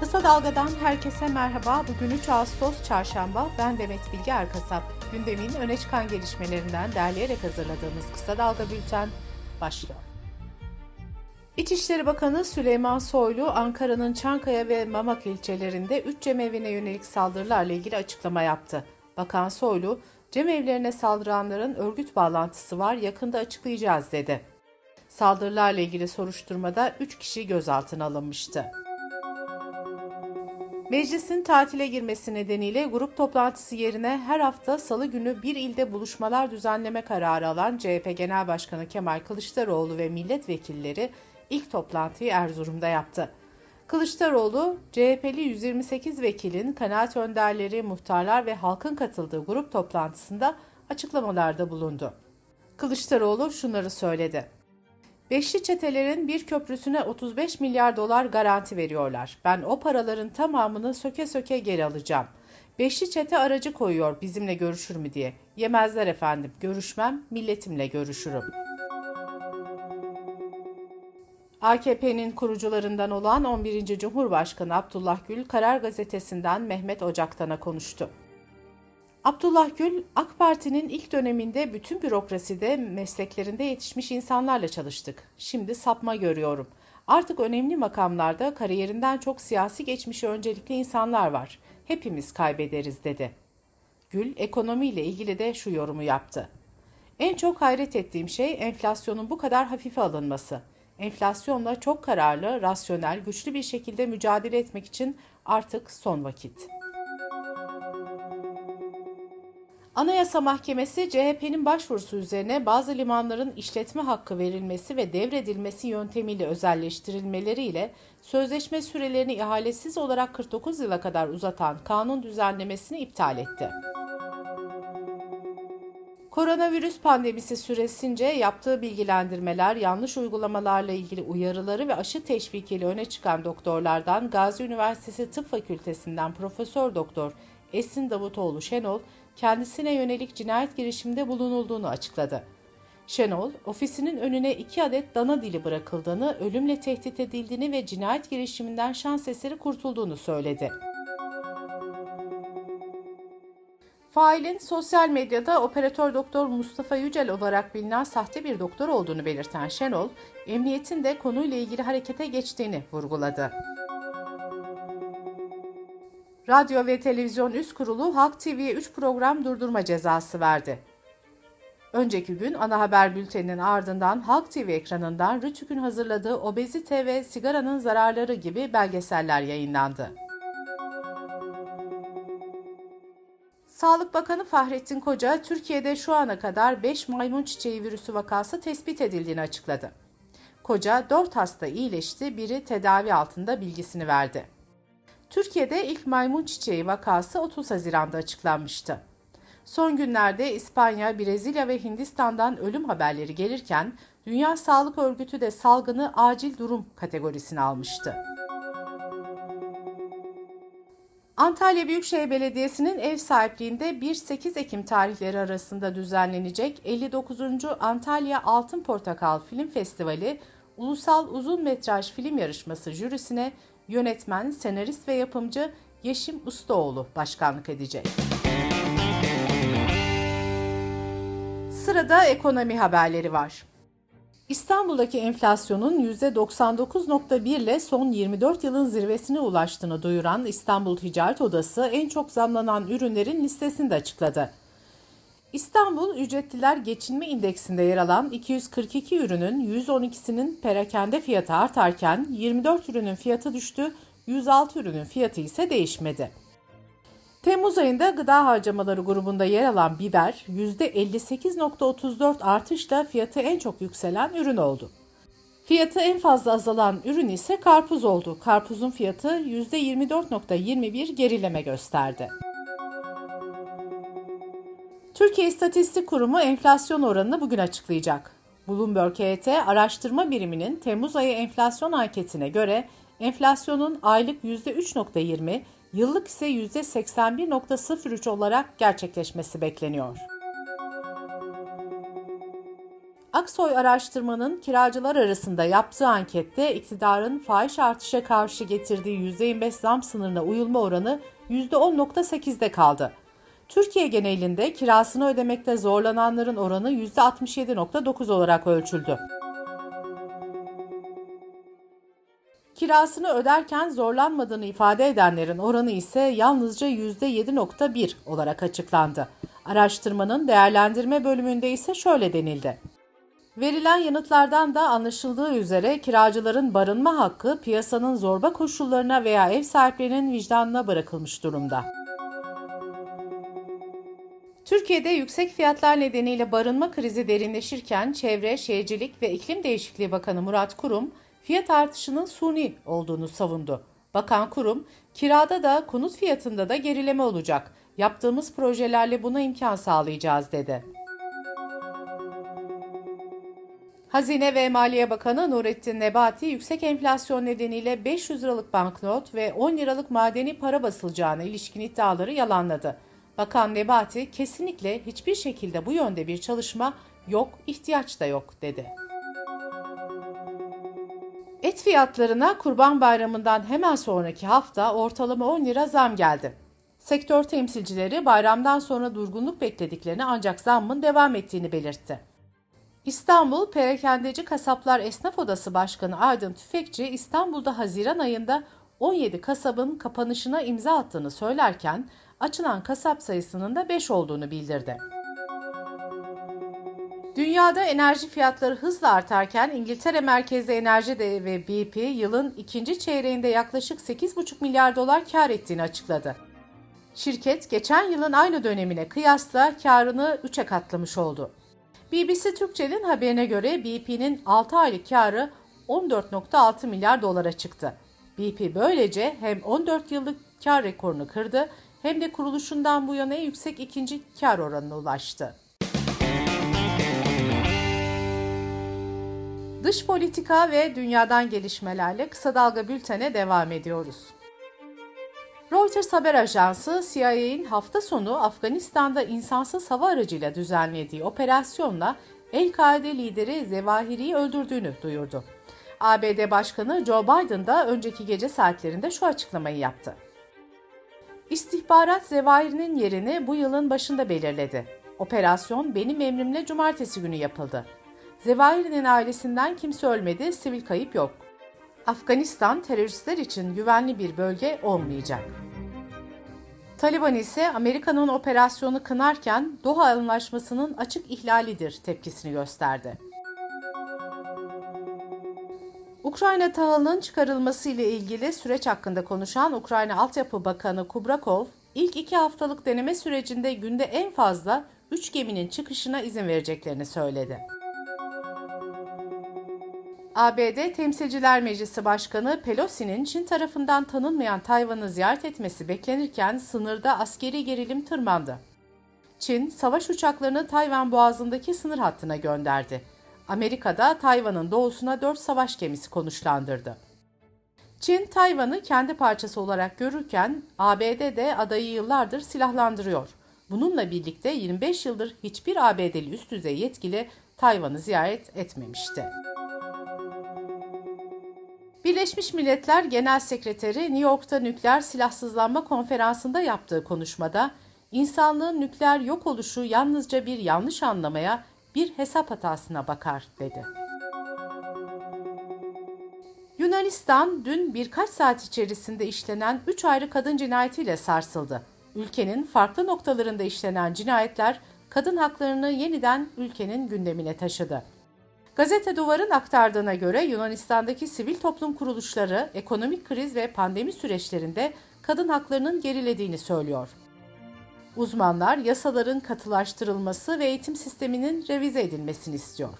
Kısa Dalga'dan herkese merhaba. Bugün 3 Ağustos Çarşamba. Ben Demet Bilge Erkasap. Gündemin öne çıkan gelişmelerinden derleyerek hazırladığımız Kısa Dalga Bülten başlıyor. İçişleri Bakanı Süleyman Soylu, Ankara'nın Çankaya ve Mamak ilçelerinde 3 cemevine yönelik saldırılarla ilgili açıklama yaptı. Bakan Soylu, cemevlerine saldıranların örgüt bağlantısı var, yakında açıklayacağız dedi. Saldırılarla ilgili soruşturmada 3 kişi gözaltına alınmıştı. Meclisin tatile girmesi nedeniyle grup toplantısı yerine her hafta salı günü bir ilde buluşmalar düzenleme kararı alan CHP Genel Başkanı Kemal Kılıçdaroğlu ve milletvekilleri ilk toplantıyı Erzurum'da yaptı. Kılıçdaroğlu, CHP'li 128 vekilin kanaat önderleri, muhtarlar ve halkın katıldığı grup toplantısında açıklamalarda bulundu. Kılıçdaroğlu şunları söyledi. Beşli çetelerin bir köprüsüne 35 milyar dolar garanti veriyorlar. Ben o paraların tamamını söke söke geri alacağım. Beşli çete aracı koyuyor bizimle görüşür mü diye. Yemezler efendim, görüşmem, milletimle görüşürüm. AKP'nin kurucularından olan 11. Cumhurbaşkanı Abdullah Gül, Karar Gazetesi'nden Mehmet Ocaktan'a konuştu. Abdullah Gül, AK Parti'nin ilk döneminde bütün bürokraside mesleklerinde yetişmiş insanlarla çalıştık. Şimdi sapma görüyorum. Artık önemli makamlarda kariyerinden çok siyasi geçmişi öncelikli insanlar var. Hepimiz kaybederiz dedi. Gül, ekonomiyle ilgili de şu yorumu yaptı. En çok hayret ettiğim şey enflasyonun bu kadar hafife alınması. Enflasyonla çok kararlı, rasyonel, güçlü bir şekilde mücadele etmek için artık son vakit.'' Anayasa Mahkemesi CHP'nin başvurusu üzerine bazı limanların işletme hakkı verilmesi ve devredilmesi yöntemiyle özelleştirilmeleriyle sözleşme sürelerini ihalesiz olarak 49 yıla kadar uzatan kanun düzenlemesini iptal etti. Koronavirüs pandemisi süresince yaptığı bilgilendirmeler, yanlış uygulamalarla ilgili uyarıları ve aşı teşvikiyle öne çıkan doktorlardan Gazi Üniversitesi Tıp Fakültesinden Profesör Doktor Esin Davutoğlu Şenol, kendisine yönelik cinayet girişiminde bulunulduğunu açıkladı. Şenol, ofisinin önüne iki adet dana dili bırakıldığını, ölümle tehdit edildiğini ve cinayet girişiminden şans eseri kurtulduğunu söyledi. Failin sosyal medyada operatör doktor Mustafa Yücel olarak bilinen sahte bir doktor olduğunu belirten Şenol, emniyetin de konuyla ilgili harekete geçtiğini vurguladı. Radyo ve Televizyon Üst Kurulu Halk TV'ye 3 program durdurma cezası verdi. Önceki gün ana haber bülteninin ardından Halk TV ekranından Rütük'ün hazırladığı obezite ve sigaranın zararları gibi belgeseller yayınlandı. Sağlık Bakanı Fahrettin Koca, Türkiye'de şu ana kadar 5 maymun çiçeği virüsü vakası tespit edildiğini açıkladı. Koca 4 hasta iyileşti, biri tedavi altında bilgisini verdi. Türkiye'de ilk maymun çiçeği vakası 30 Haziran'da açıklanmıştı. Son günlerde İspanya, Brezilya ve Hindistan'dan ölüm haberleri gelirken Dünya Sağlık Örgütü de salgını acil durum kategorisine almıştı. Antalya Büyükşehir Belediyesi'nin ev sahipliğinde 1-8 Ekim tarihleri arasında düzenlenecek 59. Antalya Altın Portakal Film Festivali Ulusal Uzun Metraj Film Yarışması jürisine yönetmen, senarist ve yapımcı Yeşim Ustaoğlu başkanlık edecek. Sırada ekonomi haberleri var. İstanbul'daki enflasyonun %99.1 ile son 24 yılın zirvesine ulaştığını duyuran İstanbul Ticaret Odası en çok zamlanan ürünlerin listesini de açıkladı. İstanbul Ücretliler Geçinme İndeksinde yer alan 242 ürünün 112'sinin perakende fiyatı artarken 24 ürünün fiyatı düştü, 106 ürünün fiyatı ise değişmedi. Temmuz ayında gıda harcamaları grubunda yer alan biber %58.34 artışla fiyatı en çok yükselen ürün oldu. Fiyatı en fazla azalan ürün ise karpuz oldu. Karpuzun fiyatı %24.21 gerileme gösterdi. Türkiye İstatistik Kurumu enflasyon oranını bugün açıklayacak. Bloomberg HT araştırma biriminin Temmuz ayı enflasyon anketine göre enflasyonun aylık %3.20, yıllık ise %81.03 olarak gerçekleşmesi bekleniyor. Aksoy araştırmanın kiracılar arasında yaptığı ankette iktidarın fahiş artışa karşı getirdiği %25 zam sınırına uyulma oranı %10.8'de kaldı. Türkiye genelinde kirasını ödemekte zorlananların oranı %67.9 olarak ölçüldü. Kirasını öderken zorlanmadığını ifade edenlerin oranı ise yalnızca %7.1 olarak açıklandı. Araştırmanın değerlendirme bölümünde ise şöyle denildi. Verilen yanıtlardan da anlaşıldığı üzere kiracıların barınma hakkı piyasanın zorba koşullarına veya ev sahiplerinin vicdanına bırakılmış durumda. Türkiye'de yüksek fiyatlar nedeniyle barınma krizi derinleşirken Çevre, Şehircilik ve İklim Değişikliği Bakanı Murat Kurum, fiyat artışının suni olduğunu savundu. Bakan Kurum, kirada da konut fiyatında da gerileme olacak. Yaptığımız projelerle buna imkan sağlayacağız dedi. Hazine ve Maliye Bakanı Nurettin Nebati yüksek enflasyon nedeniyle 500 liralık banknot ve 10 liralık madeni para basılacağına ilişkin iddiaları yalanladı. Bakan Nebati kesinlikle hiçbir şekilde bu yönde bir çalışma yok, ihtiyaç da yok dedi. Et fiyatlarına Kurban Bayramı'ndan hemen sonraki hafta ortalama 10 lira zam geldi. Sektör temsilcileri bayramdan sonra durgunluk beklediklerini ancak zammın devam ettiğini belirtti. İstanbul Perakendeci Kasaplar Esnaf Odası Başkanı Aydın Tüfekçi İstanbul'da Haziran ayında 17 kasabın kapanışına imza attığını söylerken açılan kasap sayısının da 5 olduğunu bildirdi. Dünyada enerji fiyatları hızla artarken İngiltere merkezli enerji de ve BP yılın ikinci çeyreğinde yaklaşık 8,5 milyar dolar kar ettiğini açıkladı. Şirket geçen yılın aynı dönemine kıyasla karını 3'e katlamış oldu. BBC Türkçe'nin haberine göre BP'nin 6 aylık karı 14.6 milyar dolara çıktı. BP böylece hem 14 yıllık kar rekorunu kırdı hem de kuruluşundan bu yana en yüksek ikinci kar oranına ulaştı. Dış politika ve dünyadan gelişmelerle kısa dalga bültene devam ediyoruz. Reuters haber ajansı CIA'in hafta sonu Afganistan'da insansız hava aracıyla düzenlediği operasyonla El-Kaide lideri Zevahiri'yi öldürdüğünü duyurdu. ABD Başkanı Joe Biden da önceki gece saatlerinde şu açıklamayı yaptı. İstihbarat Zevahir'in yerini bu yılın başında belirledi. Operasyon benim emrimle cumartesi günü yapıldı. Zevahir'in ailesinden kimse ölmedi, sivil kayıp yok. Afganistan teröristler için güvenli bir bölge olmayacak. Taliban ise Amerika'nın operasyonu kınarken Doha Anlaşması'nın açık ihlalidir tepkisini gösterdi. Ukrayna tahılının çıkarılması ile ilgili süreç hakkında konuşan Ukrayna Altyapı Bakanı Kubrakov, ilk iki haftalık deneme sürecinde günde en fazla 3 geminin çıkışına izin vereceklerini söyledi. ABD Temsilciler Meclisi Başkanı Pelosi'nin Çin tarafından tanınmayan Tayvan'ı ziyaret etmesi beklenirken sınırda askeri gerilim tırmandı. Çin, savaş uçaklarını Tayvan boğazındaki sınır hattına gönderdi. Amerika'da Tayvan'ın doğusuna dört savaş gemisi konuşlandırdı. Çin, Tayvan'ı kendi parçası olarak görürken ABD de adayı yıllardır silahlandırıyor. Bununla birlikte 25 yıldır hiçbir ABD'li üst düzey yetkili Tayvan'ı ziyaret etmemişti. Birleşmiş Milletler Genel Sekreteri New York'ta nükleer silahsızlanma konferansında yaptığı konuşmada insanlığın nükleer yok oluşu yalnızca bir yanlış anlamaya, bir hesap hatasına bakar dedi. Yunanistan dün birkaç saat içerisinde işlenen 3 ayrı kadın cinayetiyle sarsıldı. Ülkenin farklı noktalarında işlenen cinayetler kadın haklarını yeniden ülkenin gündemine taşıdı. Gazete Duvar'ın aktardığına göre Yunanistan'daki sivil toplum kuruluşları ekonomik kriz ve pandemi süreçlerinde kadın haklarının gerilediğini söylüyor. Uzmanlar yasaların katılaştırılması ve eğitim sisteminin revize edilmesini istiyor.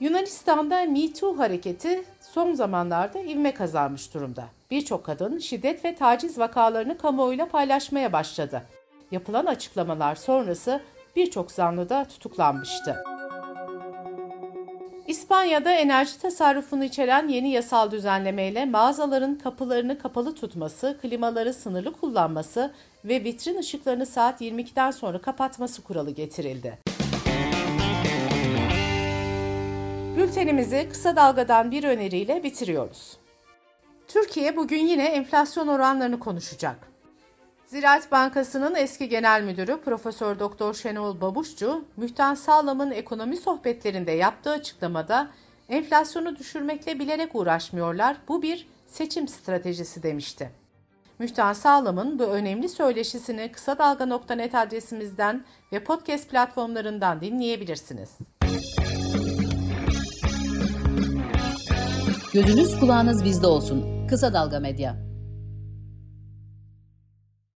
Yunanistan'da Me Too hareketi son zamanlarda ivme kazanmış durumda. Birçok kadın şiddet ve taciz vakalarını kamuoyuyla paylaşmaya başladı. Yapılan açıklamalar sonrası birçok zanlı da tutuklanmıştı. İspanya'da enerji tasarrufunu içeren yeni yasal düzenlemeyle mağazaların kapılarını kapalı tutması, klimaları sınırlı kullanması ve vitrin ışıklarını saat 22'den sonra kapatması kuralı getirildi. Bültenimizi kısa dalgadan bir öneriyle bitiriyoruz. Türkiye bugün yine enflasyon oranlarını konuşacak. Ziraat Bankası'nın eski genel müdürü Profesör Doktor Şenol Babuşçu, Mühtan Sağlam'ın ekonomi sohbetlerinde yaptığı açıklamada enflasyonu düşürmekle bilerek uğraşmıyorlar, bu bir seçim stratejisi demişti. Mühtan Sağlam'ın bu önemli söyleşisini kısa dalga.net adresimizden ve podcast platformlarından dinleyebilirsiniz. Gözünüz kulağınız bizde olsun. Kısa Dalga Medya.